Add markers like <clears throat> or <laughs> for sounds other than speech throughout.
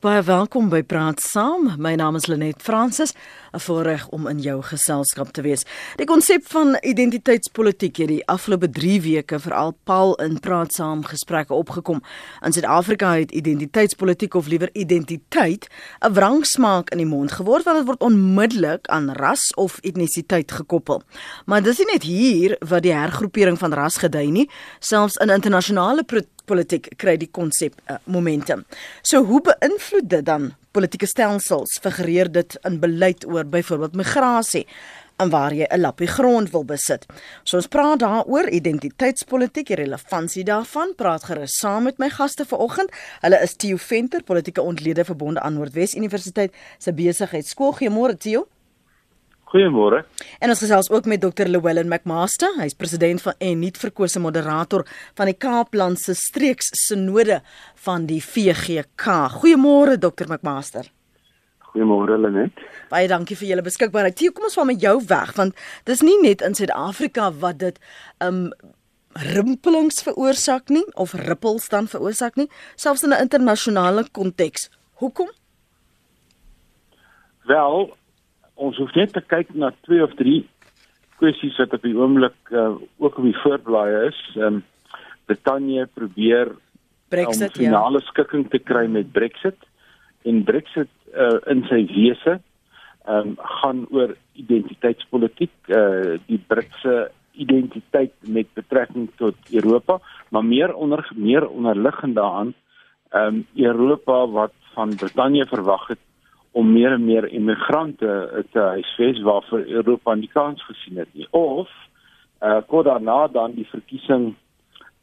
Baie welkom by Praat Saam. My naam is Lenet Fransis, 'n voorreg om in jou geselskap te wees. Die konsep van identiteitspolitiek het die afgelope 3 weke veral paal in Praat Saam gesprekke opgekom. In Suid-Afrika het identiteitspolitiek of liewer identiteit 'n wrangsmaak in die mond geword want dit word onmiddellik aan ras of etnisiteit gekoppel. Maar dis nie net hier wat die hergroepering van ras gedui nie, selfs in internasionale politiek kry die konsep uh, momentum. So hoe beïnvloed dit dan politieke stelsels? Figureer dit in beleid oor byvoorbeeld migrasie? en waar jy 'n lappie grond wil besit. So ons praat daaroor identiteitspolitiek, die relevantie daarvan. Praat gerus saam met my gaste vanoggend. Hulle is Theo Venter, politieke ontlede verbonde aan Noordwes Universiteit se besigheidskool. Goeiemôre Theo. Goeiemôre. En ons gesels ook met Dr. Llewellyn McMaster. Hy's president van en nuut verkose moderator van die Kaapland se streeks sinode van die VGK. Goeiemôre Dr. McMaster. Goeiemôre Lenet. Baie dankie vir julle beskikbaarheid. Hier kom ons van met jou weg want dis nie net in Suid-Afrika wat dit um rimpelings veroorsaak nie of rippels dan veroorsaak nie, selfs in 'n internasionale konteks. Hoekom? Wel, ons hoef net te kyk na twee of drie kwessies wat op die oomblik uh, ook op die voorblaai is. Ehm um, Brittanje probeer Brexit om finale ja. skikking te kry met Brexit en Brexit uh, in sy wese ehm um, gaan oor identiteitspolitiek, uh, die Britse identiteit met betrekking tot Europa, maar meer onder meer onderliggend daaraan ehm um, Europa wat van Brittanje verwag het om meer en meer immigrante te huisves waarvoor Europa nie kans gesien het nie of uh kort daarna dan die verkiesing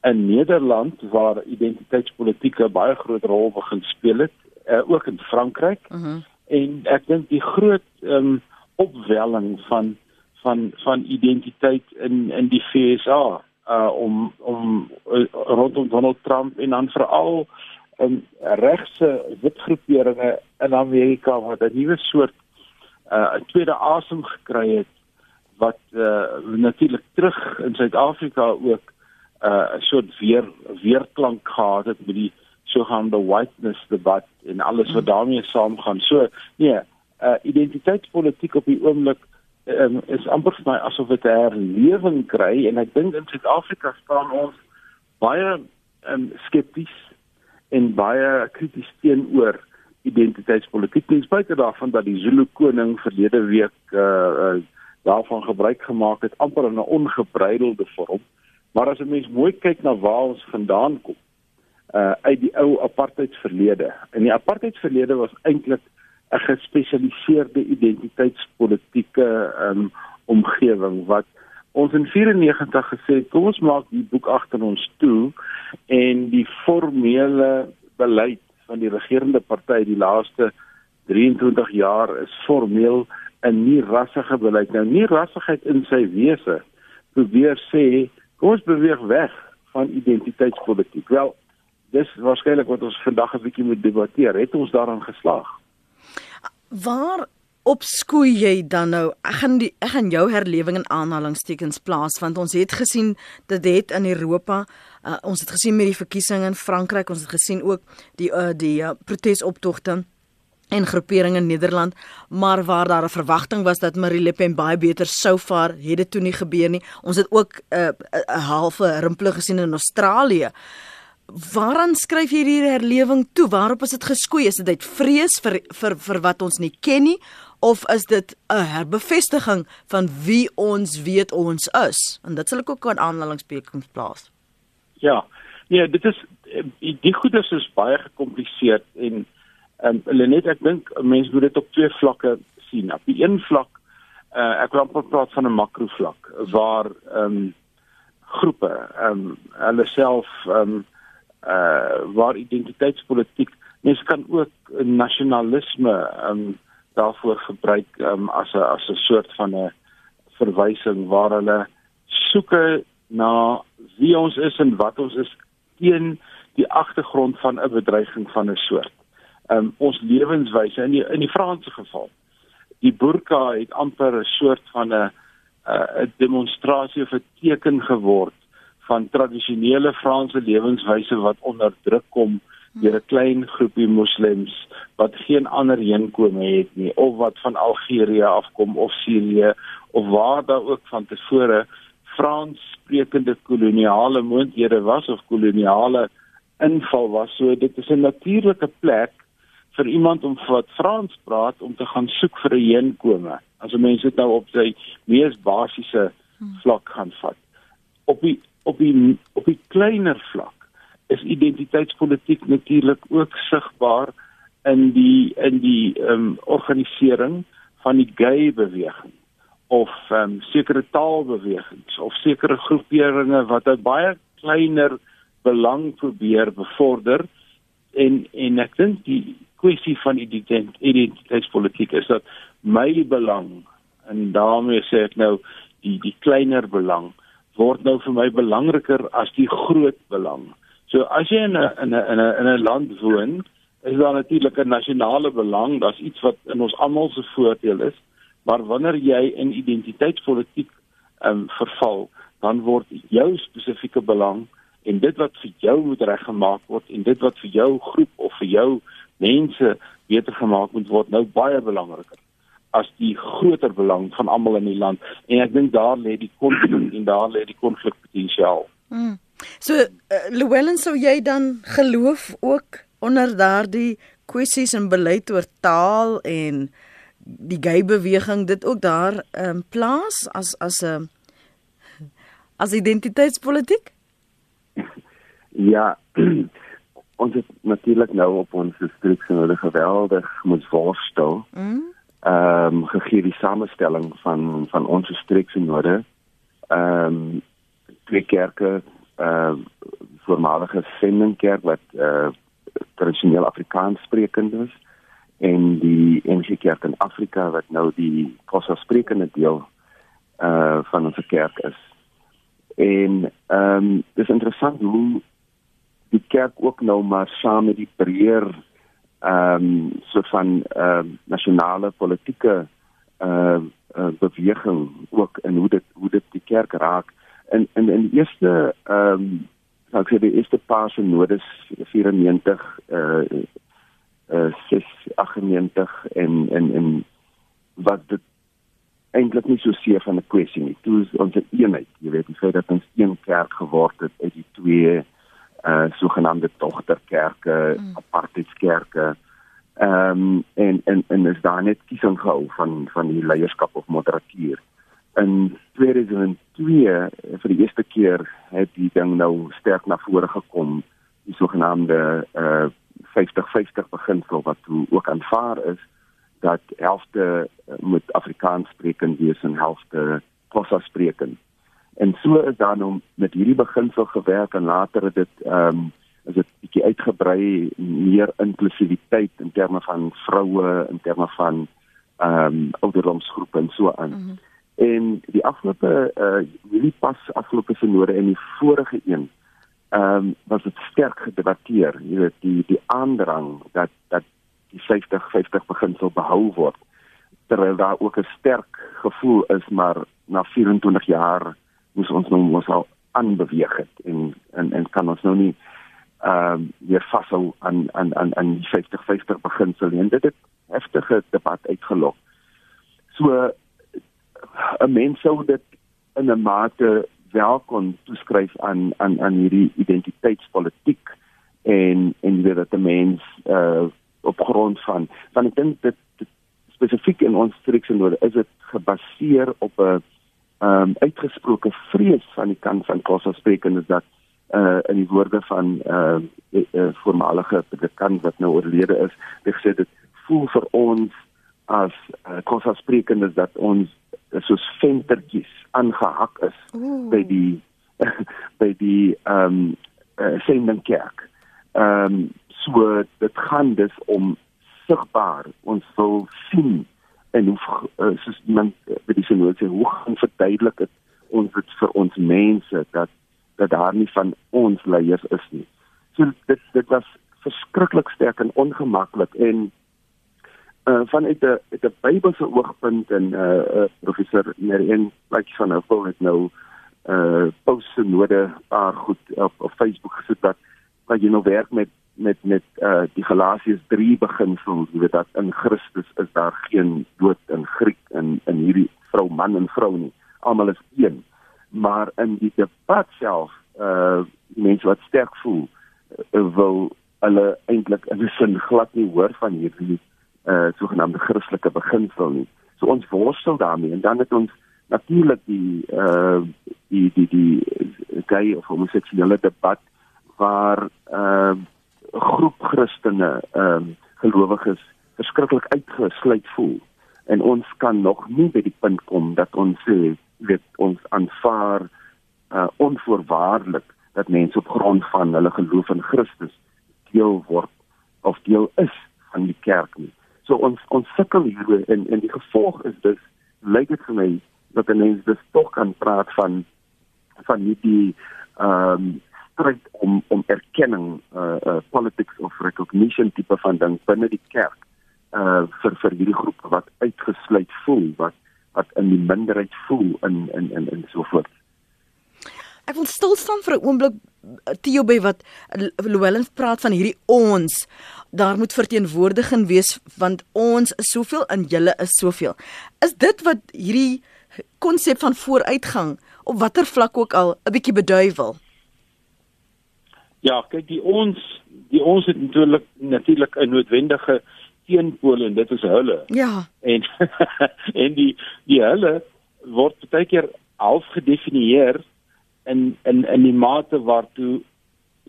in Nederland waar identiteitspolitiek 'n baie groot rol begin speel het uh, ook in Frankryk uh mhm. -huh. en ek dink die groot um opwelling van van van identiteit in in die FSA uh om om uh, rondom Donald Trump en dan veral in regse witgroeperinge in Amerika wat 'n nuwe soort uh 'n tweede asem gekry het wat uh natuurlik terug in Suid-Afrika ook uh 'n soort weer weerklank gehad het met die sogenaamde whiteness debat en alles wat daarmee saamgaan. So nee, uh identiteitspolitiek op die oomblik um, is amper vir my asof dit 'n herlewing kry en ek dink in Suid-Afrika staan ons baie um, skepties en baie krities teenoor identiteitspolitiek. Ten spyte daarvan dat die Zulu koning verlede week uh, uh daarvan gebruik gemaak het amper in 'n ongebreidelde vorm. Maar as 'n mens mooi kyk na waar ons vandaan kom uh uit die ou apartheidsverlede. En die apartheidsverlede was eintlik 'n gespesialiseerde identiteitspolitieke um omgewing wat ons in 94 gesê kom ons maak die boek agter ons toe en die formele beleid van die regerende party die laaste 23 jaar is formeel 'n nie rassige beleid nou. Nie rassigheid in sy wese probeer sê kom ons beweeg weg van identiteitspolitiek. Wel dis waarskynlik wat ons vandag 'n bietjie moet debatteer. Het ons daaraan geslaag? Waar opskoei jy dan nou? Ek gaan die ek gaan jou herlewing in aanhalingstekens plaas want ons het gesien dit het in Europa uh, ons het gesien met die verkiesing in Frankryk, ons het gesien ook die uh, die uh, protesoptogte en groeperinge in Nederland, maar waar daar 'n verwagting was dat Marie Le Pen baie beter sou vaar, het dit toe nie gebeur nie. Ons het ook 'n uh, 'n halfe rimpel gesien in Australië. Waaraan skryf jy hierdie herlewing toe? Waarop is dit geskoei? Is dit uit vrees vir vir vir wat ons nie ken nie of is dit 'n herbevestiging van wie ons weet ons is? En dit sal ek ook aan aanhalingstekens plaas. Ja. Nee, dit is die goeders is baie gekompliseer en ehm um, net ek dink mense moet dit op twee vlakke sien. Op die een vlak uh, ek wil praat van 'n makro vlak waar ehm um, groepe ehm um, hulle self ehm um, uh waar identiteitspolitiek mense kan ook nasionalisme ehm um, daarvoor gebruik um, as 'n as 'n soort van 'n verwysing waar hulle soeke na wie ons is en wat ons is teen die agtergrond van 'n bedreiging van 'n soort. Um ons lewenswyse in die in die Franse geval. Die burka het amper 'n soort van 'n 'n demonstrasie of 'n teken geword van tradisionele Franse lewenswyse wat onder druk kom deur 'n klein groepie moslems wat geen ander heenkome het nie of wat van Algerië afkom of Sirië of waar daar ook van tevore Frans sprekende koloniale moondhede was of koloniale inval was. So dit is 'n natuurlike plek vir iemand om wat Frans praat om te gaan soek vir 'n heenkome. As mense dit nou op sy mees basiese vlak gaan vat. Op die op die op die kleiner vlak is identiteitspolitiek natuurlik ook sigbaar in die in die ehm um, organisering van die gay beweging of ehm um, sekere taalbewegings of sekere groeperinge wat 'n baie kleiner belang probeer bevorder en en ek dink die kwessie van identiteitspolitiek is dat my belang en daarmee sê ek nou die die kleiner belang word nou vir my belangriker as die groot belang. So as jy in 'n in 'n in 'n in 'n land woon, is daar natuurlik 'n nasionale belang, daar's iets wat in ons almal se voordeel is, maar wanneer jy in identiteitspolitiek ehm um, verval, dan word jou spesifieke belang en dit wat vir jou moet reggemaak word en dit wat vir jou groep of vir jou mense beter gemaak moet word nou baie belangriker as die groter belang van almal in die land en ek dink daar lê die konflik en daar lê die konflikpotensiaal. Mm. So uh, Llewellyn sou jy dan geloof ook onder daardie kwessies en beleid oor taal en die gay beweging dit ook daar in um, plaas as as 'n um, as identiteitspolitiek? Ja, <clears throat> ons het natuurlik nou op ons streeks en hulle geweldig moet voorstel. Mm. Ehm um, gegee die samestelling van van ons streeks en noorde. Ehm um, twee kerke uh voormalige sendingkerk wat uh tradisioneel Afrikaans sprekend is en die NG Kerk in Afrika wat nou die Xhosa sprekende deel uh van ons kerk is. En ehm um, dis interessant hoe die kerk ook nou maar saam met die breër ehm um, so van ehm uh, nasionale politieke uh, uh beweging ook en hoe dit hoe dit die kerk raak in in in die eerste ehm um, sou ek sê die eerste paar se nodes 94 uh uh 698 en en en wat dit eintlik nie so seer van 'n kwessie nie. Toe is ons 'n eenheid, jy weet, die feit dat ons een kerk geword het uit die twee uh sogenaamde dogterkerke, mm. apartheidskerke. Ehm um, en en en is daar net kiesing gehou van van die leierskap of moderatuur in 2002 eh, vir die eerste keer het die ding nou sterk na vore gekom die sogenaamde uh 50-50 beginsel wat ook aanvaar is dat helfte uh, moet Afrikaans sprekend wees en helfte Xhosa sprekend. En so is dan om met hierdie beginsel gewerk en later het dit ehm um, is dit bietjie uitgebrei meer inklusiwiteit in terme van vroue in terme van ehm um, ouderdomsgroepe en so aan. Mm -hmm. En die afgelope uh hierdie pas afgelope sinode en die vorige een ehm um, was dit sterk gedebatteer, jy weet die die aandrang dat dat die 50-50 beginsel behou word terwyl daar ook 'n sterk gevoel is maar na 24 jaar moes ons nou mos al aanbeweeg het en en en kan ons nou nie ehm um, weer vashou aan aan aan aan die 50-50 beginsel en dit het heftige debat uitgelok. So 'n mens sou dit in 'n mate wel kon toeskryf aan aan aan hierdie identiteitspolitiek en en weet dat 'n mens uh op grond van van ek dink dit, dit spesifiek in ons streeksenode is dit gebaseer op 'n um uitgesproke vrees van die kant van Kossa sprekendes dat uh in die woorde van uh, uh voormalige predikant wat nou oorlede is, het gesê dit voel vir ons as uh, Kossa sprekendes dat ons soos ventertjies aangehak is Ooh. by die <laughs> by die ehm um, uh, sendingkerk. Ehm um, so dit gaan dus om sigbaar ons wil sien en hoe uh, soos iemand by die sinode sê hoe gaan verduidelik dit ons dit vir ons mense dat dat daar nie van ons leiers is nie. So dit dit was verskriklik sterk en ongemaklik en uh, vanuit 'n uit 'n Bybelse oogpunt en eh uh, professor Nereen like van Huffel het nou eh uh, post node paar goed op op Facebook gesit dat dat jy nou werk met met met uh die Galasiërs 3 beginsel, jy weet dat in Christus is daar geen dood in Griek in in hierdie vrou man en vrou nie. Almal is een. Maar in die debat self, uh mense wat sterk voel, uh, wil hulle eintlik in 'n sin glad nie hoor van hierdie uh sogenaamde Christelike beginsel nie. So ons worstel daarmee en dan het ons natuurlik die uh die die die gay of homoseksuele debat waar uh groep Christene ehm uh, gelowiges verskriklik uitgesluit voel en ons kan nog nie by die punt kom dat ons sê weet ons aanvaar uh onvoorwaardelik dat mense op grond van hulle geloof in Christus deel word of deel is van die kerk nie. So ons ons sukkel hier en en die gevolg is dus lyk dit vir my dat mense dus tog kan praat van van hierdie ehm um, stryd om om erkenning uh, uh politics of recognition tipe van ding binne die kerk uh vir vir hierdie groep wat uitgesluit voel wat wat in die minderheid voel in in in en so voort. Ek wil stil staan vir 'n oomblik Theo by wat Llewellyn praat van hierdie ons. Daar moet verteenwoordiging wees want ons is soveel en julle is soveel. Is dit wat hierdie konsep van vooruitgang op watter vlak ook al 'n bietjie beduiwel? Ja, kyk die ons, die ons het natuurlik natuurlik 'n noodwendige teenpool en dit is hulle. Ja. En <laughs> en die die hulle word baie keer half gedefinieer in in in die mate waartoe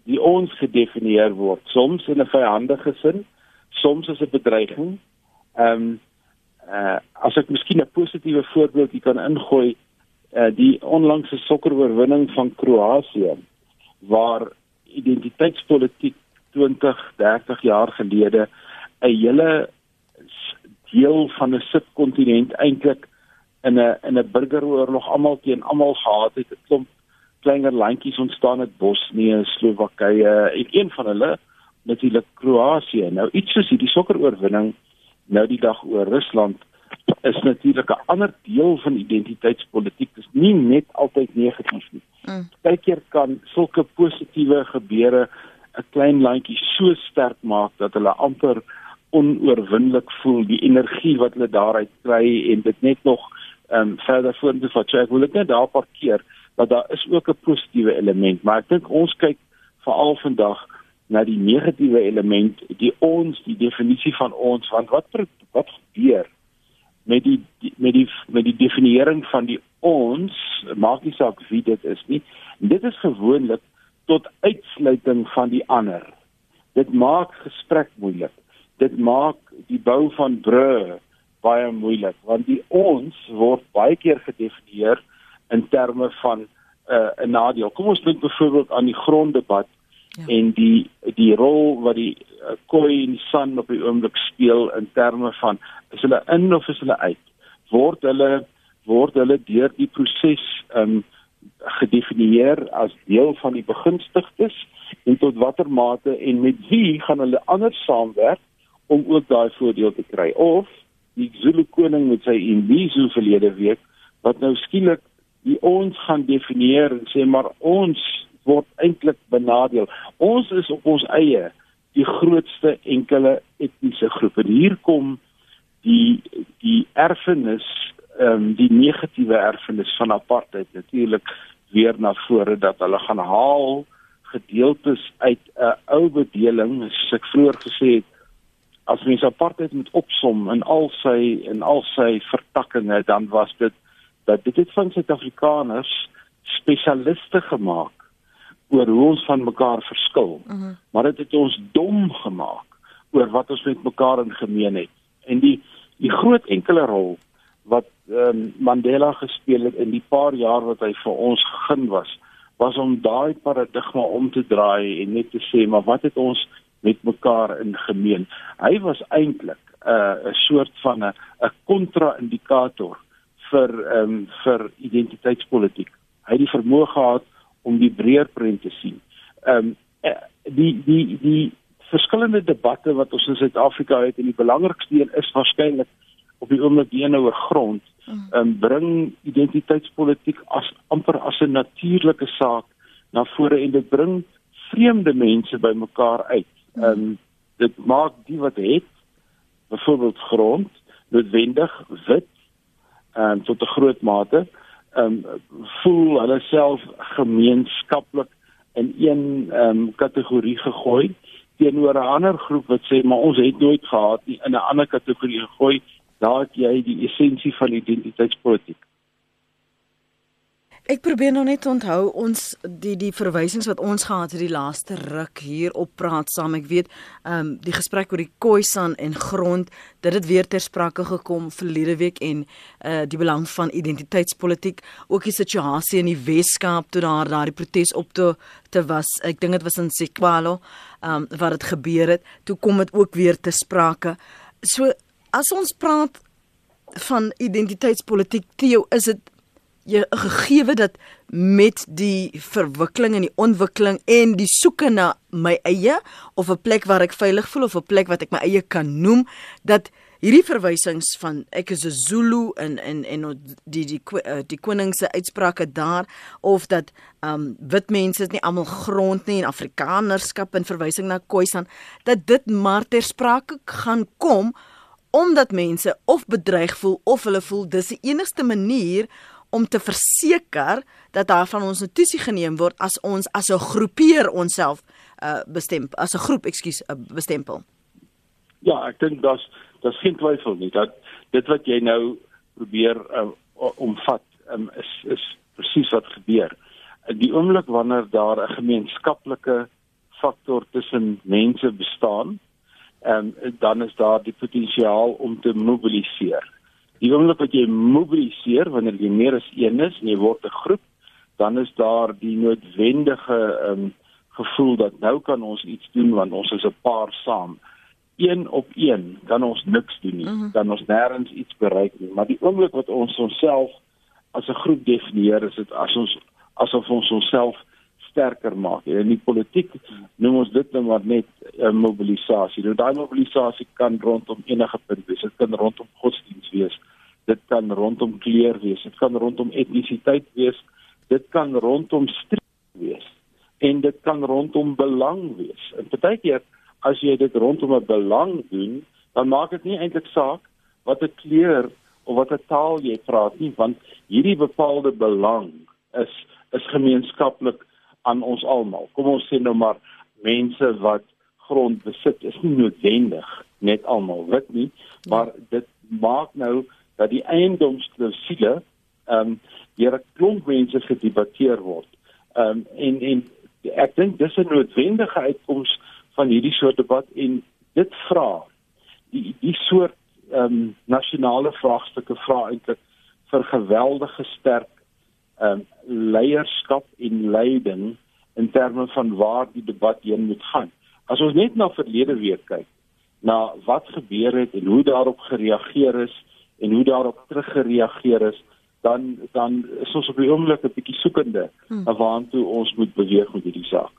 die ons gedefinieer word. Soms in 'n vyandige sin, soms as 'n bedreiging. Ehm um, uh as ek miskien 'n positiewe voorbeeld hier kan ingooi, uh die onlangse sokkeroorwinning van Kroasie waar identiteitspolitiek 20, 30 jaar gelede 'n hele deel van 'n subkontinent eintlik in 'n in 'n burgeroorlog almal teen almal gehad het. 'n Klomp kleiner landjies ontstaan het Bosnië, Slowakye en een van hulle natuurlik Kroasie. Nou iets soos hierdie sokkeroorwinning nou die dag oor Rusland is natuurlik 'n ander deel van identiteitspolitiek. Dit is nie net altyd negatief nie. Mm. Partykeer kan sulke positiewe gebeure 'n klein landjie so sterk maak dat hulle amper onoorwinnelik voel die energie wat hulle daaruit kry en dit net nog ehm um, verder vorentoe vat. So ek wil dit net daar parkeer dat daar is ook 'n positiewe element, maar ek dink ons kyk veral vandag na die negatiewe element, die ons, die definisie van ons, want wat wat gebeur met die met die met die definiering van die ons, maak nie saak wie dit is nie. En dit is gewoonlik tot uitsluiting van die ander. Dit maak gesprek moeilik. Dit maak die bou van brûe baie moeilik want die ons word baie keer gedefinieer in terme van uh, 'n nadeel. Kom ons dink byvoorbeeld aan die gronddebat ja. en die die rol wat die uh, koi en die son op die oomblik speel in terme van is hulle in of is hulle uit? Word hulle word hulle deur die proses um gedefinieer as deel van die begunstigdes en tot watter mate en met wie gaan hulle anders saamwerk om ook daai voordeel te kry of die Zulu koning met sy Imbizo verlede week wat nou skielik die ons gaan definieer en sê maar ons word eintlik benadeel. Ons is op ons eie die grootste enkele etniese groep. En hier kom die die erfenis ehm um, die negatiewe erfenis van apartheid natuurlik weer na vore dat hulle gaan haal gedeeltes uit 'n ou bedeling, soos ek vroeër gesê het, as mens apartheid moet opsom in al sy in al sy vertakkings, dan was dit dat dit het van Suid-Afrikaners spesialiste gemaak oor hoe ons van mekaar verskil. Uh mhm. -huh. Maar dit het ons dom gemaak oor wat ons met mekaar in gemeen het. En die die groot enkele rol wat um, Mandela gespeel het in die paar jaar wat hy vir ons gegeen was, was om daai paradigma om te draai en net te sê maar wat het ons met mekaar in gemeen. Hy was eintlik 'n uh, 'n soort van 'n 'n kontra-indikator vir ehm um, vir identiteitspolitiek. Hy het die vermoë gehad om die breër prent te sien. Ehm um, die die die verskillende debatte wat ons in Suid-Afrika het en die belangrikste een is waarskynlik op die oomblik die een oor grond. Mm. Ehm um, bring identiteitspolitiek as amper as 'n natuurlike saak na vore en dit bring vreemde mense bymekaar uit Ehm um, dit maak die wat het byvoorbeeld grond noodwendig wit en um, tot 'n groot mate um, voel hulle self gemeenskaplik in een um, kategorie gegooi teenoor 'n ander groep wat sê maar ons het nooit gehad nie in 'n ander kategorie gegooi daar het jy die essensie van identiteitspolitiek Ek probeer nog net onthou ons die die verwysings wat ons gehad het die laaste ruk hier op praat saam. Ek weet ehm um, die gesprek oor die Khoisan en grond, dit het weer ter sprake gekom verlede week en uh die belang van identiteitspolitiek, ook die situasie in die Weskaap toe daar daai protes op te te was. Ek dink dit was in Sekwalo ehm um, wat dit gebeur het. Toe kom dit ook weer te sprake. So as ons praat van identiteitspolitiek, Theo, is dit jy 'n gegewe dat met die verwikkeling en die ontwikkeling en die soeke na my eie of 'n plek waar ek veilig voel of 'n plek wat ek my eie kan noem dat hierdie verwysings van ek is 'n Zulu en en en die die die, eh, die koning se uitsprake daar of dat um wit mense is nie almal grond nie en afrikanerskap en verwysing na Khoisan dat dit maar ter sprake gaan kom omdat mense of bedreig voel of hulle voel dis die enigste manier om te verseker dat daar van ons notisie geneem word as ons as 'n groepeer onsself uh bestem as 'n groep ekskuus uh, bestempel. Ja, ek dink daar's daar's geen twyfel nie dat dit wat jy nou probeer uh, omvat um, is is presies wat gebeur. Die oomblik wanneer daar 'n gemeenskaplike faktor tussen mense bestaan, um, dan is daar die potensiaal om te mobiliseer. Die oomblik wat jy mobiliseer wanneer jy meer as een is en jy word 'n groep, dan is daar die noodwendige um, gevoel dat nou kan ons iets doen want ons is 'n paar saam. Een op een kan ons niks doen nie. Mm -hmm. Dan ons nêrens iets bereik nie. Maar die oomblik wat ons onsself as 'n groep definieer, is dit as ons asof ons onsself sterker maak. En in die politiek noem ons dit nou maar net 'n uh, mobilisasie. Nou daai mobilisasie kan rondom enige punt wees. Dit kan rondom godsdienst wees. Dit kan rondom kleur wees. Dit kan rondom etnisiteit wees. Dit kan rondom streek wees. En dit kan rondom belang wees. En partykeer as jy dit rondom 'n belang doen, dan maak dit nie eintlik saak wat 'n kleur of wat 'n taal jy praat nie, want hierdie bepaalde belang is is gemeenskaplik aan ons almal. Kom ons sê nou maar mense wat grond besit is nie noodwendig net almal wit nie, maar dit maak nou dat die eiendomsklausule ehm um, deur 'n klomp mense gedebatteer word. Ehm um, en en ek dink dis 'n noodwendige uitkoms van hierdie soort debat en dit vra die die soort ehm um, nasionale vraagstukke vra eintlik vir geweldige sterk ehm um, leierskap en leiding in terme van waar die debat heen moet gaan. As ons net na verlede week kyk, na wat gebeur het en hoe daarop gereageer is en hoe daarop teruggereageer is, dan dan is ons op die oomblik 'n bietjie soekende hmm. waartoe ons moet beweeg met hierdie saak.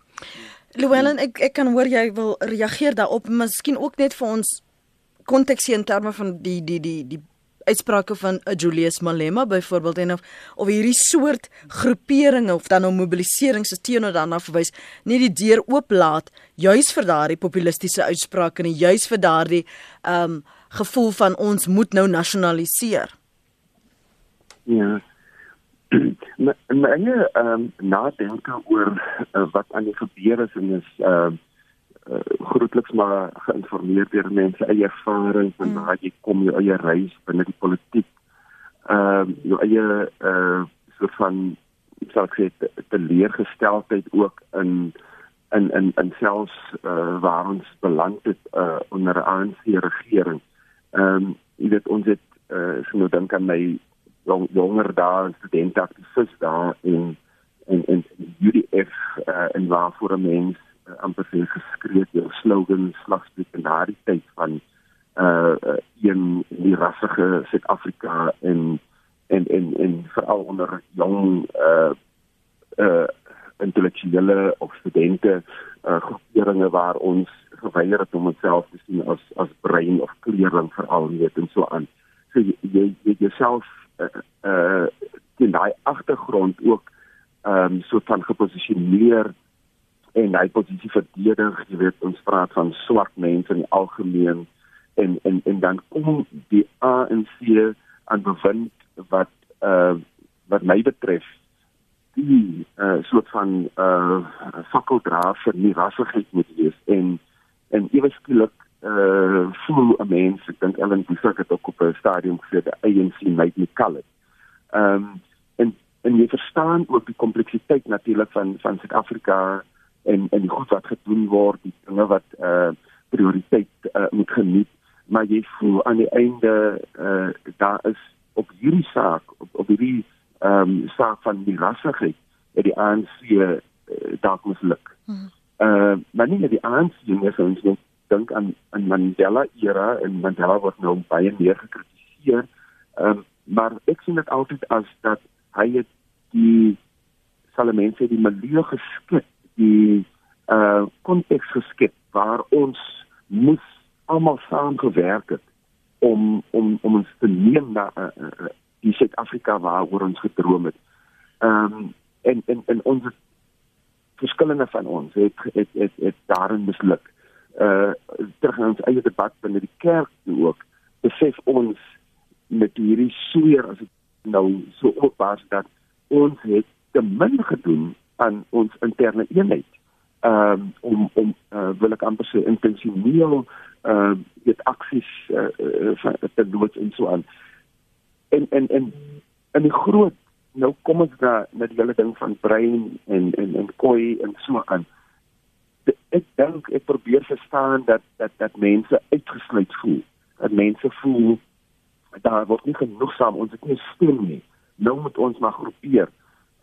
Llewellyn, ek ek kan hoor jy wil reageer daarop, miskien ook net vir ons konteks in terme van die die die die uitsprake van 'n Julius Malema byvoorbeeld en of of hierdie soort groeperinge of dan nou mobiliserings is teenoor dan af verwys nie die deur ooplaat juis vir daardie populistiese uitsprake en juis vir daardie ehm um, gevoel van ons moet nou nasionaliseer. Ja. <clears throat> Maar ehm um, nadenke oor uh, wat aan die gebeur is en is ehm uh, uh, grootliks maar geïnformeer deur mense eie ervaring van mm. waar jy kom jou eie reis binne die politiek. Ehm uh, jou eie uh soort van sal ek sê te leergesteldheid ook in in in in selfs uh waar ons beland het uh onder 'n ANC regering. Ehm um, jy weet ons het uh so nou dink aan my jong, jonger dae studente aktivis daar in in in UDF uh en waar voor 'n mens uh, amper sê geskreeu jou slogan slagspreuk in daardie tyd van uh, uh een die rassige Suid-Afrika en en en en veral onder jong uh uh intellektuele of studente uh groeperinge waar ons geweier het om onsself te sien as as brein of kleerling veral weet en so aan. So jy jy, jouself uh uh in daai agtergrond ook ehm um, so van geposisioneer en hy posisie verdedig, jy weet ons praat van swart mense in die algemeen en en en dan kom die ANC aan bevind wat uh wat my betref die uh soort van uh fakkeldra vir die rassigheid moet wees en en ewe skielik uh voel 'n mens ek dink Ellen Boesak het ook op 'n stadium gesê die ANC might be colored. Ehm um, en en jy verstaan ook die kompleksiteit natuurlik van van Suid-Afrika en en die goed wat gedoen word, die dinge wat uh prioriteit uh, moet geniet, maar jy voel aan die einde uh daar is op hierdie saak op, op hierdie ehm um, saak van die rassigheid het die ANC uh, dalk misluk. Hmm. Uh maar nie net die ANC nie, ons moet dink aan aan Mandela era en Mandela word nou baie meer gekritiseer. Ehm um, maar ek sien dit altyd as dat hy het die salamense die milieu geskep, die uh konteks geskep waar ons moes almal saamgewerk het om om om ons te neem na uh, uh, die Suid-Afrika waaroor ons gedroom het. Ehm um, en en en ons verskillende van ons het het het, het daarin misluk. Uh terug na ons eie debat binne die kerk ook besef ons met hierdie sweer as dit nou so oppas dat ons het te min gedoen aan ons interne eenheid. Um, om om uh, wil ek amper sê intentioneel uh dit aksies uh, uh, te doen en so aan en en en en die groot nou kom ons daar na die hele ding van brein en en en koi en so aan ek dink ek probeer verstaan dat dat dat mense uitgesluit voel. Dat mense voel daar word nie genoegsaam ons het nie stem nie. Nou moet ons maar groepeer.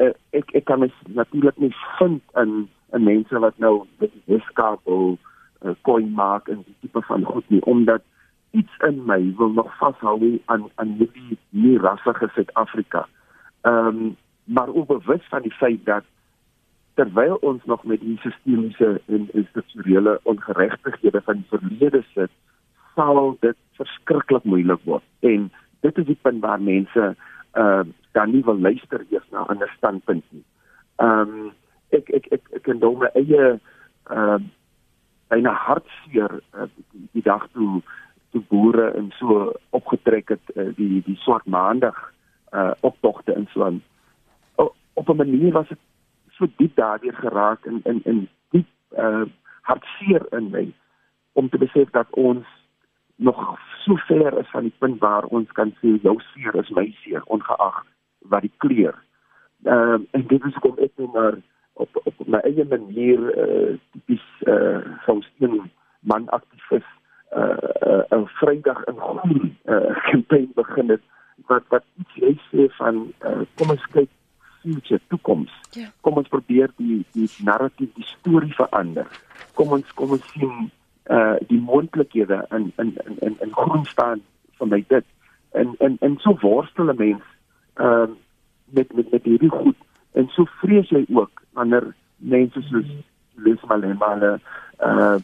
Uh, ek ek kan natuurlik nie vind in in mense wat nou met die weskaap wil uh, coin maak en die tipe van goed nie omdat iets in my wil nog vashou aan aan die nie rassige Suid-Afrika. Ehm um, maar oorwys van die feit dat terwyl ons nog met die sistemiese en institusionele ongeregtighede van die verlede sit, sal dit verskriklik moeilik word. En dit is die punt waar mense uh dan nie wil luister eers na 'n ander standpunt nie. Um ek ek ek ek kan dan my eie uh byna hartseer uh, die, die dag toe toe boere en so opgetrek het uh, die die swart maandag uh optogte en so aan. Op 'n manier was dit so diep daardeur geraak in in in diep uh hartseer in my om te besef dat ons nog so ver is van die punt waar ons kan sê jou seer is my seer ongeag wat die kleur. Ehm uh, en dit is kom ek nou maar op op my eie manier uh tipies uh soms een man aktivis uh 'n uh, Vrydag in groen uh kampanje begin het wat wat iets sê van uh, kom ons kyk future toekoms. Ja. Kom ons probeer die die narratief, die storie verander. Kom ons kom ons sien uh die moontlikhede in in in in, in groen staan van my dit. En en en so worstel 'n mens ehm uh, met met met hierdie goed en so vrees jy ook wanneer mense soos Lis Malema uh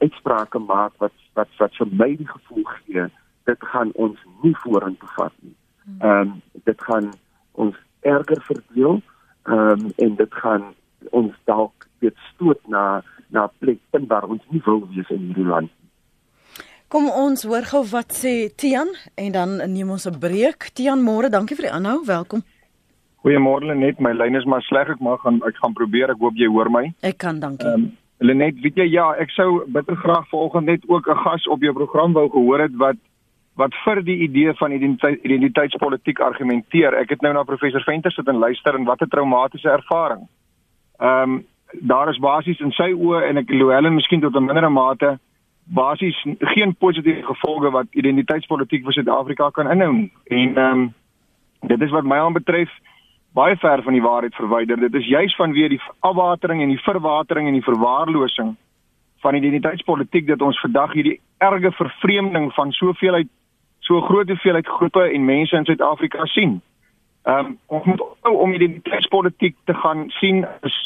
uitsprake maak wat wat wat vir my die gevoel gee dit gaan ons nie vorentoe vat nie. Ehm um, dit gaan ons erger verdeel ehm um, en dit gaan ons dalk weer stoot na na plek waar ons nie wil wees in hierdie land. Kom ons hoor gou wat sê Tian en dan neem ons 'n breek. Tian, môre, dankie vir die aanhou. Welkom. Goeiemôre net, my lyn is maar sleg. Ek mag gaan ek gaan probeer. Ek hoop jy hoor my. Ek kan, dankie. Um, Lenet, weet jy ja, ek sou bitter graag vanoggend net ook 'n gas op jou program wou gehoor het wat wat vir die idee van identiteit, identiteitspolitiek argumenteer. Ek het nou na professor Venter sit en luister en wat 'n traumatiese ervaring. Ehm um, daar is basies in sy oë en ek glo Helen miskien tot 'n mindere mate basies geen positiewe gevolge wat identiteitspolitiek vir Suid-Afrika kan inhou nie. En ehm um, dit is wat my aanbetref baie ver van die waarheid verwyder. Dit is juis vanweë die afwatering en die verwatering en die verwaarlosing van identiteitspolitiek dat ons vandag hierdie erge vervreemding van soveel uit so groot hoeveelheid groepe en mense in Suid-Afrika sien. Ehm um, ons moet ophou om identiteitspolitiek te gaan sien as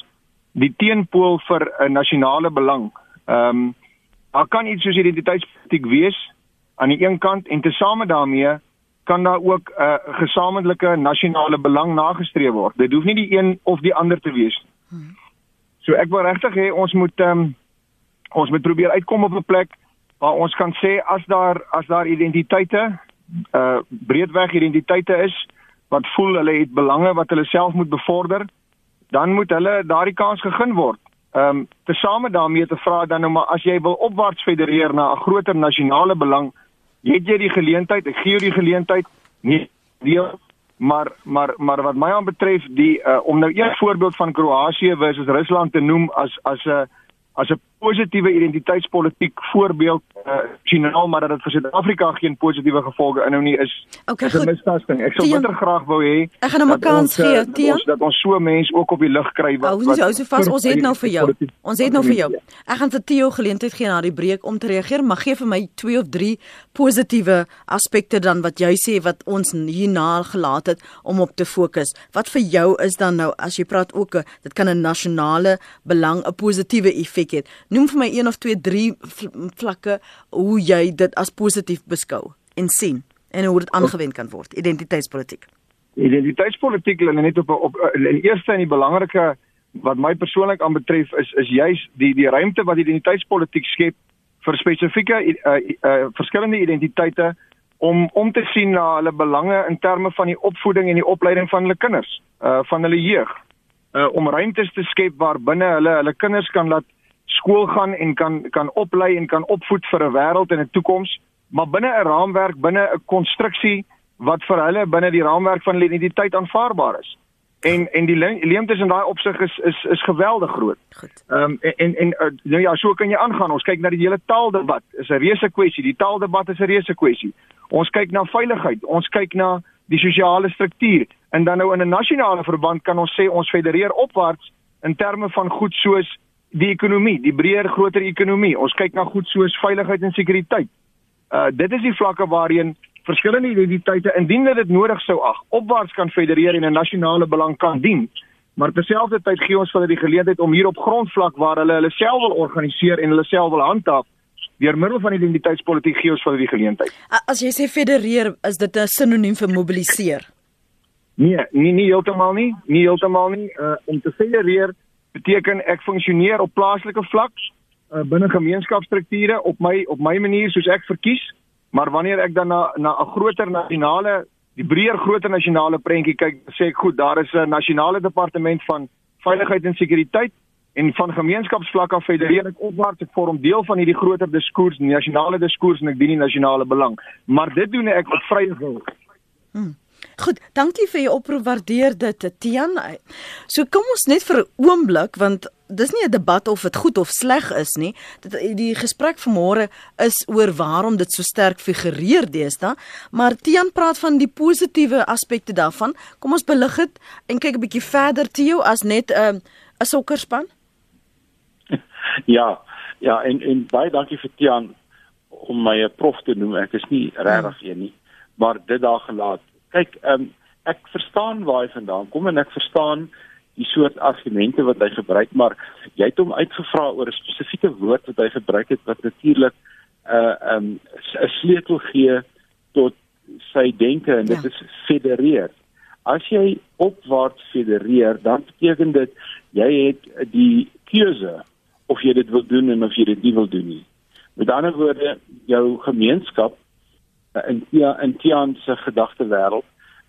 die teenpool vir 'n nasionale belang. Ehm um, daar kan iets soos identiteitspolitiek wees aan die een kant en tesame daarmee kan daar ook 'n uh, gesamentlike nasionale belang nagestreef word. Dit hoef nie die een of die ander te wees nie. So ek wil regtig hê ons moet um, ons moet probeer uitkom op 'n plek waar ons kan sê as daar as daar identiteite uh breedweg identiteite is wat voel hulle het belange wat hulle self moet bevorder, dan moet hulle daardie kans gegee word. Ehm um, tesame daarmee te vra dan nou maar as jy wil opwaarts federeer na 'n groter nasionale belang, het jy die geleentheid, ek gee jou die geleentheid, nie deel maar maar maar wat my aanbetref die uh, om nou een voorbeeld van Kroasie versus Rusland te noem as as 'n uh, as 'n positiewe identiteitspolitiek voorbeeld uh, finaal maar dat dit vir Suid-Afrika geen positiewe gevolge inhou nie is okay, is 'n mistasting. Ek sou bitter graag wou hê ek gaan hom 'n kans gee, uh, Tian. Dat ons so mense ook op die lig kry wat Ons is so vas, ons het nou vir jou. Ons het nou vir jou. Ek gaan vir Theo geleentheid gee na die breek om te reageer, maar gee vir my twee of drie positiewe aspekte dan wat jy sê wat ons hierna gelaat het om op te fokus. Wat vir jou is dan nou as jy praat ook dit kan 'n nasionale belang 'n positiewe effek het. Noem vir my een of twee drie vlakke hoe jy dit as positief beskou en sien en hoe dit aangewend kan word identiteitspolitiek. Identiteitspolitiek lê net op op in eerste en die belangrike wat my persoonlik aanbetref is is juis die die ruimte wat identiteitspolitiek skep vir spesifieke uh, uh, verskillende identiteite om om te sien na hulle belange in terme van die opvoeding en die opleiding van hulle kinders, uh van hulle jeug. Uh om ruimtes te skep waar binne hulle hulle kinders kan laat skool gaan en kan kan oplei en kan opvoed vir 'n wêreld en 'n toekoms, maar binne 'n raamwerk, binne 'n konstruksie wat vir hulle binne die raamwerk van hulle identiteit aanvaarbaar is. En en die leemtes in daai opsig is is is geweldig groot. Goed. Ehm um, en en, en uh, nou ja, so kan jy aangaan. Ons kyk na die hele taaldebat. Is 'n reuse kwessie. Die taaldebat is 'n reuse kwessie. Ons kyk na veiligheid. Ons kyk na die sosiale struktuur. En dan nou in 'n nasionale verband kan ons sê ons federeer opwaarts in terme van goed soos die ekonomie, die breër groter ekonomie. Ons kyk na goed soos veiligheid en sekuriteit. Uh dit is die vlakke waarheen verskillende identiteite indien dit nodig sou ag, opwaarts kan federeer en 'n nasionale belang kan dien. Maar terselfdertyd gee ons hulle die geleentheid om hier op grondvlak waar hulle hulle self wil organiseer en hulle self wil handhaaf deur middel van identiteitspolitiek gee ons hulle die geleentheid. As jy sê federeer, is dit 'n sinoniem vir mobiliseer? Nee, nie nie heeltemal nie, nie heeltemal nie. Uh om te federeer beteken ek funksioneer op plaaslike vlak uh, binne gemeenskapsstrukture op my op my manier soos ek verkies. Maar wanneer ek dan na na 'n groter nasionale die breër groter nasionale prentjie kyk sê ek goed daar is 'n nasionale departement van veiligheid en sekuriteit en van gemeenskapsvlak af federeer ek opwaarts. Ek vorm deel van hierdie groter diskurs nasionale diskurs en ek dien die nasionale belang. Maar dit doen ek op vrye wil. Hmm. Goed, dankie vir jou oproep. Waardeer dit, Tian. So kom ons net vir 'n oomblik want dis nie 'n debat of dit goed of sleg is nie. Dit die gesprek vanmôre is oor waarom dit so sterk figureer deesdae, maar Tian praat van die positiewe aspekte daarvan. Kom ons belig dit en kyk 'n bietjie verder Tio as net 'n uh, 'n sokkerspan. <laughs> Ja, ja en en baie dankie vir Tian om my 'n prof te noem. Ek is nie regtig hmm. een nie, maar dit daar gelaat kyk, um, ek verstaan waar hy vandaan kom en ek verstaan die soort argumente wat hy gebruik, maar jy het hom uitgevra oor 'n spesifieke woord wat hy gebruik het wat natuurlik 'n uh, um, 'n sleutel gee tot sy denke en dit ja. is federeer. As jy opwaarts federeer, dan beteken dit jy het die keuse of jy dit wil doen en of jy dit nie wil doen nie. Met ander woorde, jou gemeenskap Eh, in ja in Tian se gedagte wêreld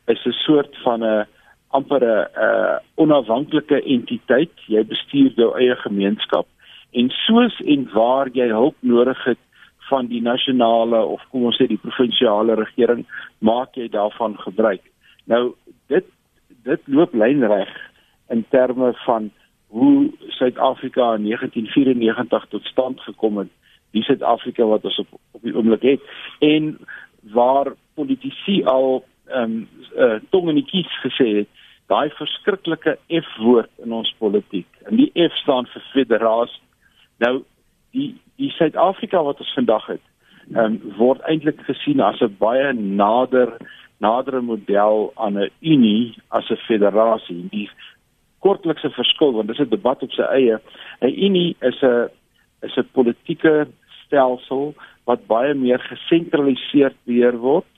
is 'n soort van 'n amper 'n uh, onafhanklike entiteit. Jy bestuur jou eie gemeenskap en soos en waar jy hulp nodig het van die nasionale of kom ons sê die provinsiale regering, maak jy daarvan gebruik. Nou dit dit loop lynreg in terme van hoe Suid-Afrika in 1994 tot stand gekom het die Suid-Afrika wat ons op op die oomblik het en waar politici al ehm um, uh, tong in die kies gesê het daai verskriklike F woord in ons politiek. En die F staan vir federasie. Nou die die Suid-Afrika wat ons vandag het ehm um, word eintlik gesien as 'n baie nader nadere model aan 'n unie as 'n federasie. Die kortlikse verskil want dis 'n debat op sy eie. 'n unie is 'n is 'n politieke stelsel wat baie meer gesentraliseerd beheer word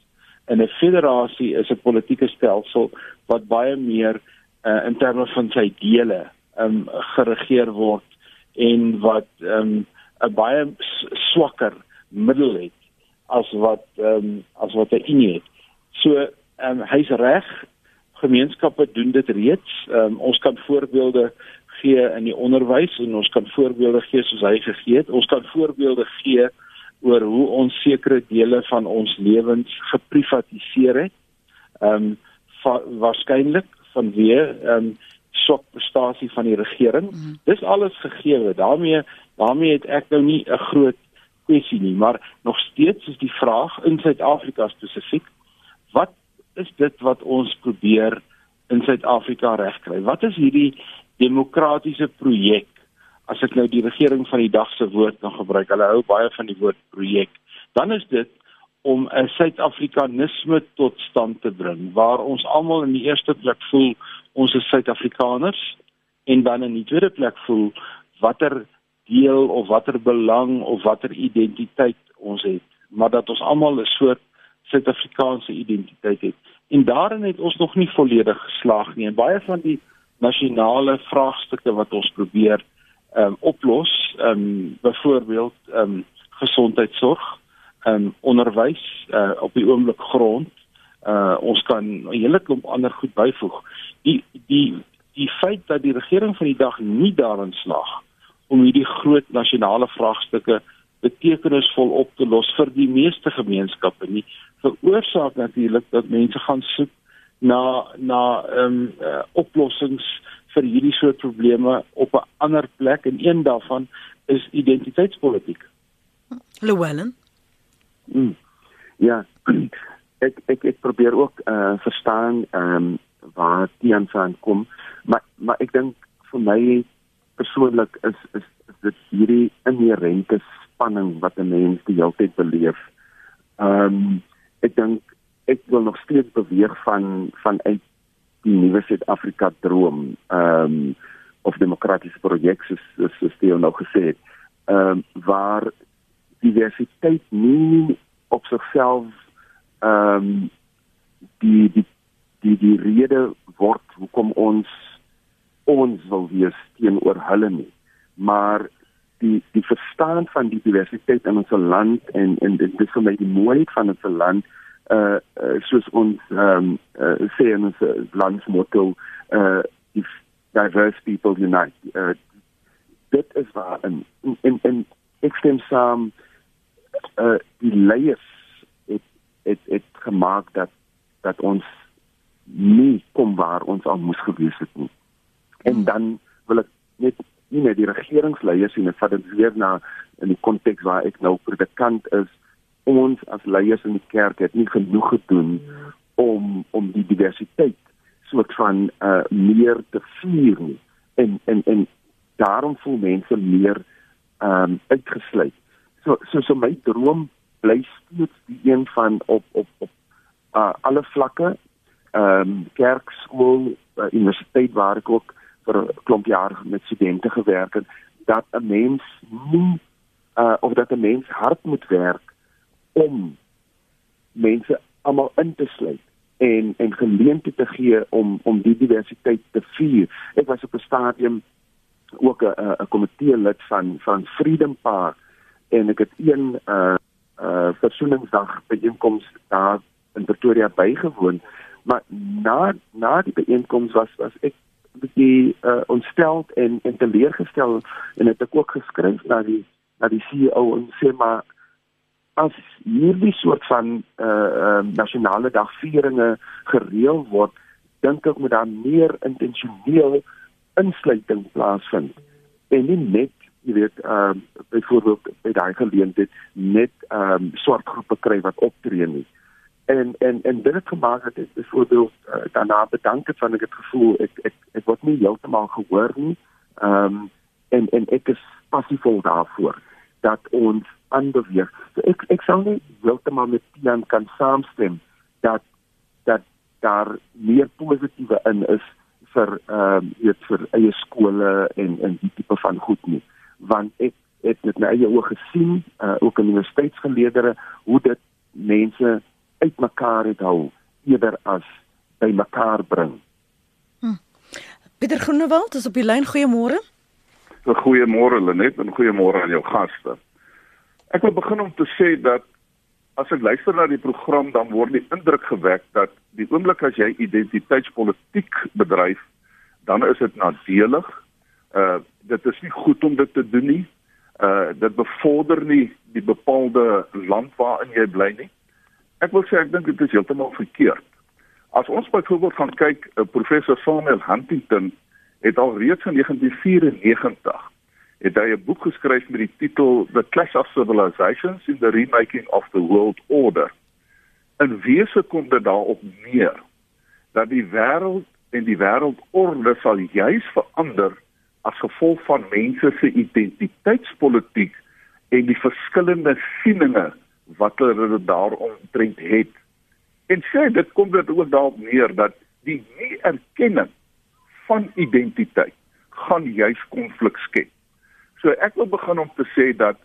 en 'n federasie is 'n politieke stelsel wat baie meer uh, in terme van sy dele um, geregeer word en wat ehm um, 'n baie swakker middel het as wat um, as wat 'n unie het. So um, hy's reg. Gemeenskappe doen dit reeds. Um, ons kan voorbeelde gee in die onderwys en ons kan voorbeelde gee soos hy gegee het. Ons kan voorbeelde gee oor hoe ons sekere dele van ons lewens geprivatiseer het. Ehm um, waarskynlik vanweë ehm um, swak prestasie van die regering. Mm. Dis alles gegee. daarmee daarmee het ek nou nie 'n groot kwessie nie, maar nog steeds is die vraag in Suid-Afrika spesifiek, wat is dit wat ons probeer in Suid-Afrika regkry? Wat is hierdie demokratiese projek? As ek nou die regering van die dag se woord kan gebruik, hulle hou baie van die woord projek. Dan is dit om 'n Suid-Afrikanisme tot stand te bring waar ons almal in die eerste plek voel ons is Suid-Afrikaners en dan in die tweede plek voel watter deel of watter belang of watter identiteit ons het, maar dat ons almal 'n soort Suid-Afrikaanse identiteit het. En daarin het ons nog nie volledig geslaag nie. En baie van die nasionale vraagstukke wat ons probeer ehm um, oplos, ehm um, byvoorbeeld ehm um, gesondheidsorg, ehm um, onderwys uh, op die oomblik grond. Uh ons kan 'n hele klomp ander goed byvoeg. Die die die feit dat die regering van die dag nie daarin slaag om hierdie groot nasionale vraagstukke betekenisvol op te los vir die meeste gemeenskappe nie veroorsaak natuurlik dat mense gaan soek na na ehm um, uh, oplossings vir hierdie soort probleme op 'n ander plek en een daarvan is identiteitspolitiek. Llewellyn. Mm. Ja. <clears throat> Ek ek ek probeer ook uh, verstaan ehm um, waar die aanvang kom, maar maar ek dink vir my persoonlik is is is dit hierdie inherente spanning wat 'n mens die hele tyd beleef. Ehm um, ek dink ek wil nog steeds beweeg van van uit die nuwe Suid-Afrika droom ehm um, of demokratiese projek soos soos jy nou gesê het. Ehm um, waar diversiteit nie op sigself ehm um, die die die die rede word hoekom ons ons wil wees teenoor hulle nie maar die die verstaan van die diversiteit in ons land en en dit is vir my die mooiheid van ons land uh, uh soos ons ehm um, uh, sê in ons landsmotto uh if diverse people unite uh dit is waar in in in ek stem saam uh die leiers het het het gemaak dat dat ons nie kom waar ons al moes gewees het nie En dan wil ek net nie net die regeringsleiers sien, ek vat dit weer na in die konteks waar ek nou predikant is. Ons as leiers in die kerk het nie genoeg gedoen om om die diversiteit soort van uh meer te vier nie. En en en daarom voel mense meer ehm um, uitgesluit. So so so my droom bly steeds die een van op op op uh alle vlakke ehm um, kerk, skool, uh, universiteit waar ek ook vir 'n klomp jaar met studente gewerk het dat 'n mens nie uh of dat 'n mens hard moet werk om mense almal in te sluit en en geleenthede te gee om om die diversiteit te vier. Ek was op 'n stadium ook 'n 'n komitee lid van van Freedom Park en ek het een uh uh versoeningsdag byeenkoms daar in Pretoria bygewoon maar na na die byeenkoms was was ek bietjie uh, ontsteld en en teleurgestel en het ek ook geskryf na die na die CEO en sê maar as hierdie soort van eh uh, uh, nasionale dagvieringe gereël word dink ek moet daar meer intentioneel insluiting plaasvind en nie net jy weet ehm uh, byvoorbeeld by daai geleentheid net ehm um, swart groepe kry wat optree nie en en en dit het gemaak dat ek byvoorbeeld uh, daarna bedank het van ek het gevoel ek ek ek word nie heeltemal gehoor nie. Ehm um, en en ek is passievol daarvoor dat ons aanbeweeg. So ek ek sou nie heeltemal met Tian kan saamstem dat dat daar meer positiewe in is vir ehm um, weet vir eie skole en en die tipe van goed nie. Want ek het met my eie oë gesien, uh, ook in universiteitsgeleerdere hoe dit mense uitmekaar het hou eerder as by mekaar bring. Hm. Pieter Groenewald is op die lyn. Goeiemôre. Goeiemôre Lenet en goeiemôre aan jou gaste. Ek wil begin om te sê dat as ek luister na die program dan word die indruk gewek dat die oomblik as jy identiteitspolitiek bedryf, dan is dit nadelig. Uh dit is nie goed om dit te doen nie. Uh dit bevorder nie die bepaalde land waarin jy bly nie. Ek wil sê ek dink dit is heeltemal verkeerd. As ons byvoorbeeld gaan kyk, uh, professor Samuel Huntington het al reeds in 1994 het hy 'n boek geskryf met die titel The Clash of Civilizations in the Remaking of the World Order. En wese kom dit daarop neer dat die wêreld en die wêreldorde sal juis verander as gevolg van mense se identiteitspolitiek en die verskillende sieninge wat hulle daaromtrent het. En sê dit kom dit ook daarop neer dat die nie erkenning van identiteit gaan juis konflik skep. So ek wil begin om te sê dat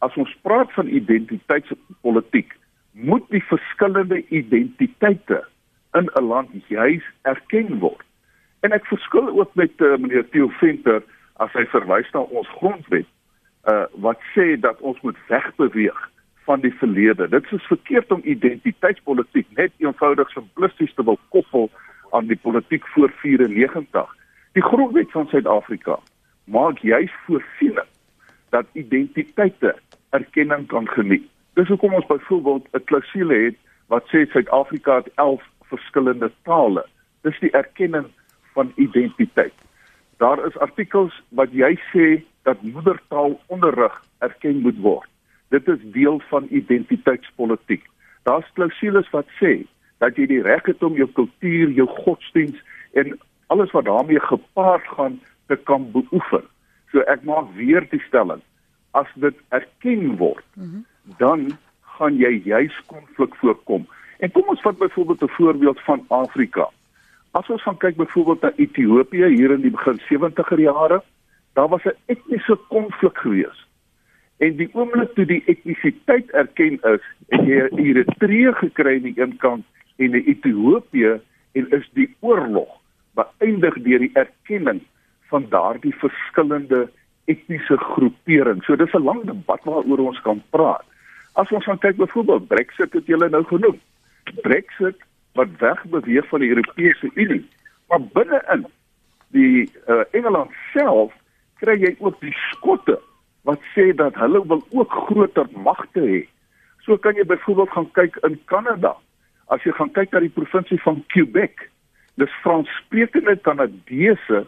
as ons praat van identiteitspolitiek, moet die verskillende identiteite in 'n land juis erken word. En ek verskil ook met uh, meneer Theo Venter as hy verwys na ons grondwet uh wat sê dat ons moet wegbeweeg van die verlede. Dit is verkeerd om identiteitspolitiek net eenvoudig simplisties te wil koppel aan die politiek voor 94. Die grondwet van Suid-Afrika maak juis voorsiening dat identiteite erkenning kan geniet. Dis hoekom ons byvoorbeeld 'n klousule het wat sê Suid-Afrika het 11 verskillende tale. Dis die erkenning van identiteit. Daar is artikels wat jy sê dat moedertaalonderrig erken moet word. Dit is deel van identiteitspolitiek. Daar's klousules wat sê dat jy die reg het om jou kultuur, jou godsdiens en alles wat daarmee gepaard gaan te kan beoefen. So ek maak weer die stelling. As dit erken word, mm -hmm. dan gaan jy juis konflik voorkom. En kom ons vat byvoorbeeld 'n voorbeeld van Afrika. As ons gaan kyk byvoorbeeld na Ethiopië hier in die begin 70er jare, daar was 'n etniese konflik gewees. En die oomblik toe die etnisiteit erken is, het jy Eritrea gekry aan die een kant en die Ethiopië en is die oorlog beëindig deur die erkenning van daardie verskillende etniese groeperings. So dis 'n lang debat waaroor ons kan praat. As ons gaan kyk byvoorbeeld Brexit het julle nou genoem. Brexit wat wegbeweeg van die Europese Unie. Maar binne-in die uh, Engeland self kry jy ook die Skotte wat sê dat hulle wil ook groter magte hê. So kan jy byvoorbeeld gaan kyk in Kanada. As jy gaan kyk na die provinsie van Quebec, dis Franssprekende Kanadese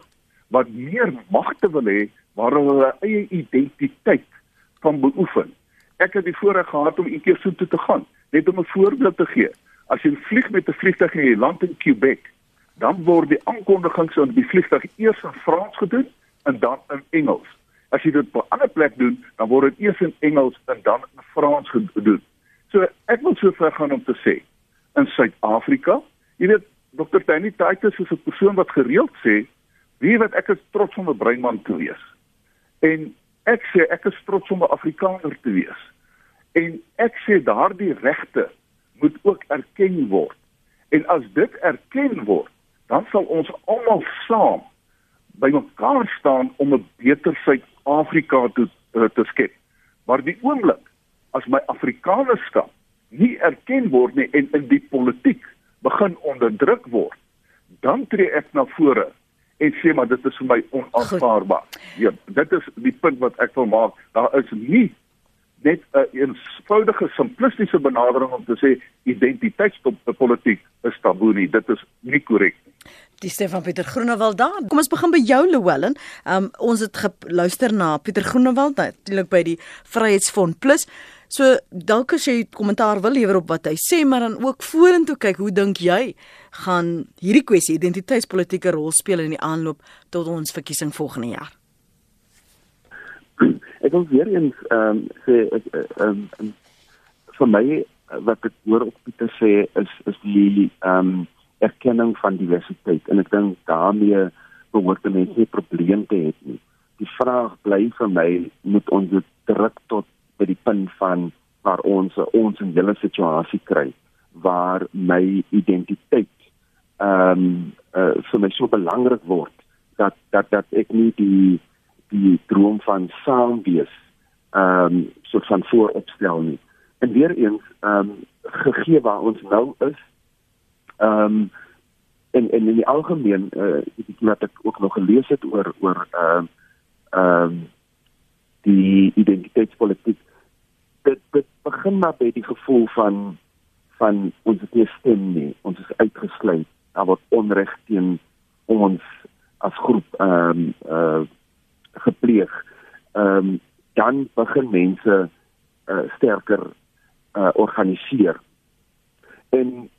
wat meer magte wil hê waar hulle eie identiteit kan beoefen. Ek het die voorreg gehad om eendag so toe te gaan, net om 'n voorbeeld te gee. As jy vlieg met 'n vliegtuig in die land in Quebec, dan word die aankondigings op die vliegtuig eers in Frans gedoen en dan in Engels. As jy dit op 'n ander plek doen, dan word dit eers in Engels en dan in Frans gedoen. So ek wil so ver gaan om te sê in Suid-Afrika, jy weet Dr. Danny Titus is 'n persoon wat gereeld sê, "Wie weet ek is trots om 'n breinman te wees." En ek sê ek is trots om 'n Afrikaner te wees. En ek sê daardie regte moet ook erken word. En as dit erken word, dan sal ons almal saam bymekaar staan om 'n beter Suid-Afrika te uh, te skep. Maar die oomblik as my Afrikanerskap nie erken word nie en in die politiek begin onderdruk word, dan tree ek na vore en sê maar dit is vir my onaanvaarbaar. Ja, dit is die punt wat ek wil maak. Daar is nie net 'n eenvoudige simplistiese benadering om te sê identiteitspolitiek is taboe nie. Dit is nie korrek. Die Stefan Pieter Groenewald daar. Kom ons begin by jou Louwelen. Um ons het geluister na Pieter Groenewald natuurlik by die Vryheidsfront Plus. So dalk as jy kommentaar wil lewer op wat hy sê, maar dan ook vorentoe kyk, hoe dink jy gaan hierdie kwessie identiteitspolitieke rol speel in die aanloop tot ons verkiesing volgende jaar? Ek wil weer eens ehm um, sê ek ehm um, vir my wat ek hoor op Pieter sê is is die ehm um, erkenning van diversiteit en ek dink daarmee behoort mense nie probleme te hê nie. Die vraag bly vir my moet ons dit druk tot by die punt van waar ons ons 'n hele situasie kry waar my identiteit ehm um, uh, vir my so belangrik word dat dat dat ek nie die die droom van saam wees ehm um, soort van vooropstel nie. En weer eens ehm um, gegee waar ons nou is ehm um, en en in die algemeen uh, wat ek ook nog gelees het oor oor ehm uh, ehm um, die identiteitspolitiek. Dit dit begin maar by die gevoel van van ons het nie stem nie. Ons is uitgesluit. Daar word onreg teen ons as groep ehm um, uh gepleeg. Ehm um, dan begin mense uh, sterker uh, organiseer. En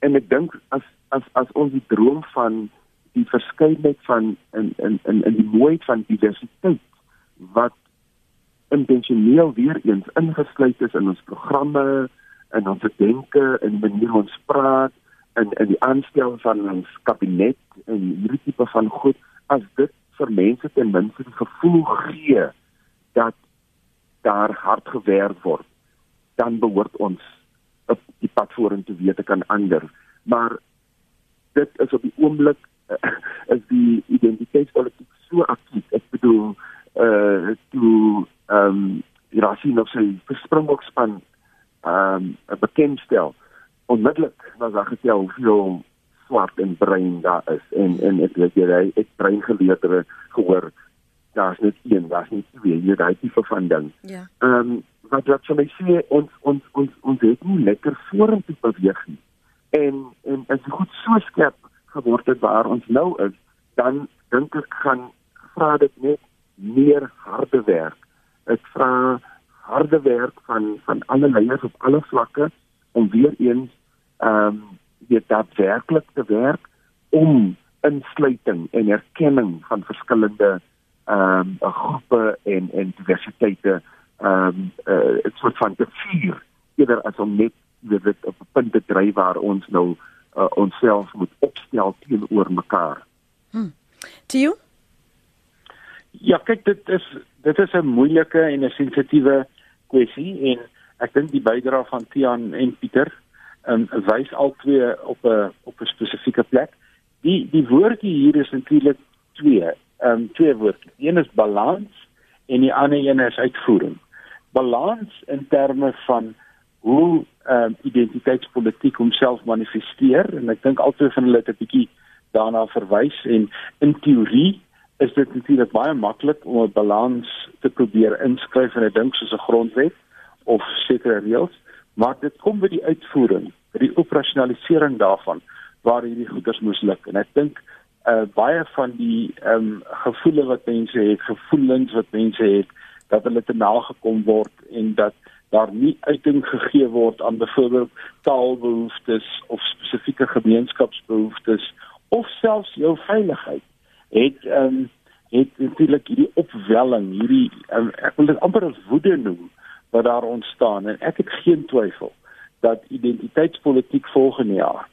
en ek dink as as as ons die droom van die verskeidenheid van in in in in die mooiheid van diversiteit wat intentioneel weer eens ingesluit is in ons programme en ons denke en manier ons praat en en die aanstel van ons kabinet en hierdie tipe van goed as dit vir mense ten minste die gevoel gee dat daar hard gewerk word dan behoort ons op die pad vorentoe weer te kan ander. Maar dit is op die oomblik uh, <laughs> is die identiteitspolitiek so aktief ek bedoel uh toe ehm um, die rasie nog sy verspringbokspan ehm um, bekendstel onmiddellik was daar getel hoeveel swart en bruin daar is. En en ek weet jy ek bruin geleerdere gehoor daar's net een daar's nie twee jy daai tipe van ding ja. Ehm um, wat wat vir my sê ons ons ons ons het nie lekker vorentoe beweeg nie. En en as jy goed so skerp geword het waar ons nou is dan dink ek gaan vra dit net meer harde werk. Ek vra harde werk van van alle leiers op alle vlakke om weer eens ehm um, weer daadwerklik te werk om insluiting en erkenning van verskillende ehm um, groepe en en diversiteite ehm um, uh, eh, 'n soort van te vier eerder as om net weet dit op 'n punt te dryf waar ons nou uh, onsself moet opstel teenoor mekaar. Hm. Tio? Ja, kyk dit is dit is 'n moeilike en 'n sensitiewe kwessie en ek dink die bydrae van Tian en Pieter um, wys albei op 'n op 'n spesifieke plek. Die die woordjie hier is natuurlik twee, ehm um, twee woorde. Een is balans en die ander een is uitvoering. Balans in terme van hoe ehm um, identiteitspolitiek homself manifesteer. En ek dink albei van hulle 'n bietjie daarna verwys. En in teorie is dit natuurlik baie maklik om 'n balans te probeer inskryf in 'n ding soos 'n grondwet of sekere reëls, maar dit kom by die uitvoering, by die operasionalisering daarvan waar hierdie goeders moes luk en ek dink uh, baie van die ehm um, gevoelens wat mense het, gevoelens wat mense het dat hulle te nagekom word en dat daar nie uiting gegee word aan byvoorbeeld taalbehoeftes of spesifieke gemeenskapsbehoeftes of selfs jou veiligheid het ehm um, het natuurlik hierdie opwelling, hierdie um, ek wil dit amper as woede noem wat daar ontstaan en ek het geen twyfel dat identiteitspolitiek volgende jaar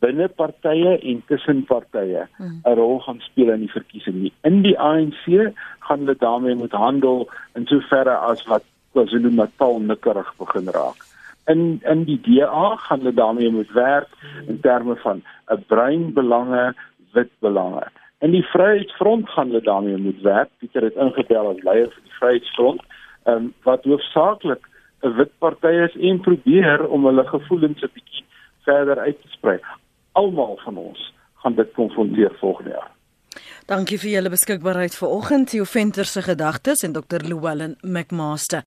binne partye en tussen partye. 'n rol gaan speel in die verkiesing. In die ANC gaan hulle daarmee moet handel in soverre as wat KwaZulu-Natal nikkerig begin raak. In in die DA gaan hulle daarmee moet werk in terme van 'n bruin belange, wit belange. In die Vryheidsfront gaan hulle daarmee moet werk. Pieter het ingebel as leier vir die Vryheidsfront, ehm um, wat hoofsaaklik 'n wit party is en probeer om hulle gevoelens 'n bietjie verder uit te sprei. Almal van ons gaan dit konfronteer volgende jaar. Dankie vir julle beskikbaarheid vanoggend. Theo Venter se gedagtes en Dr. Llewellyn McMaster.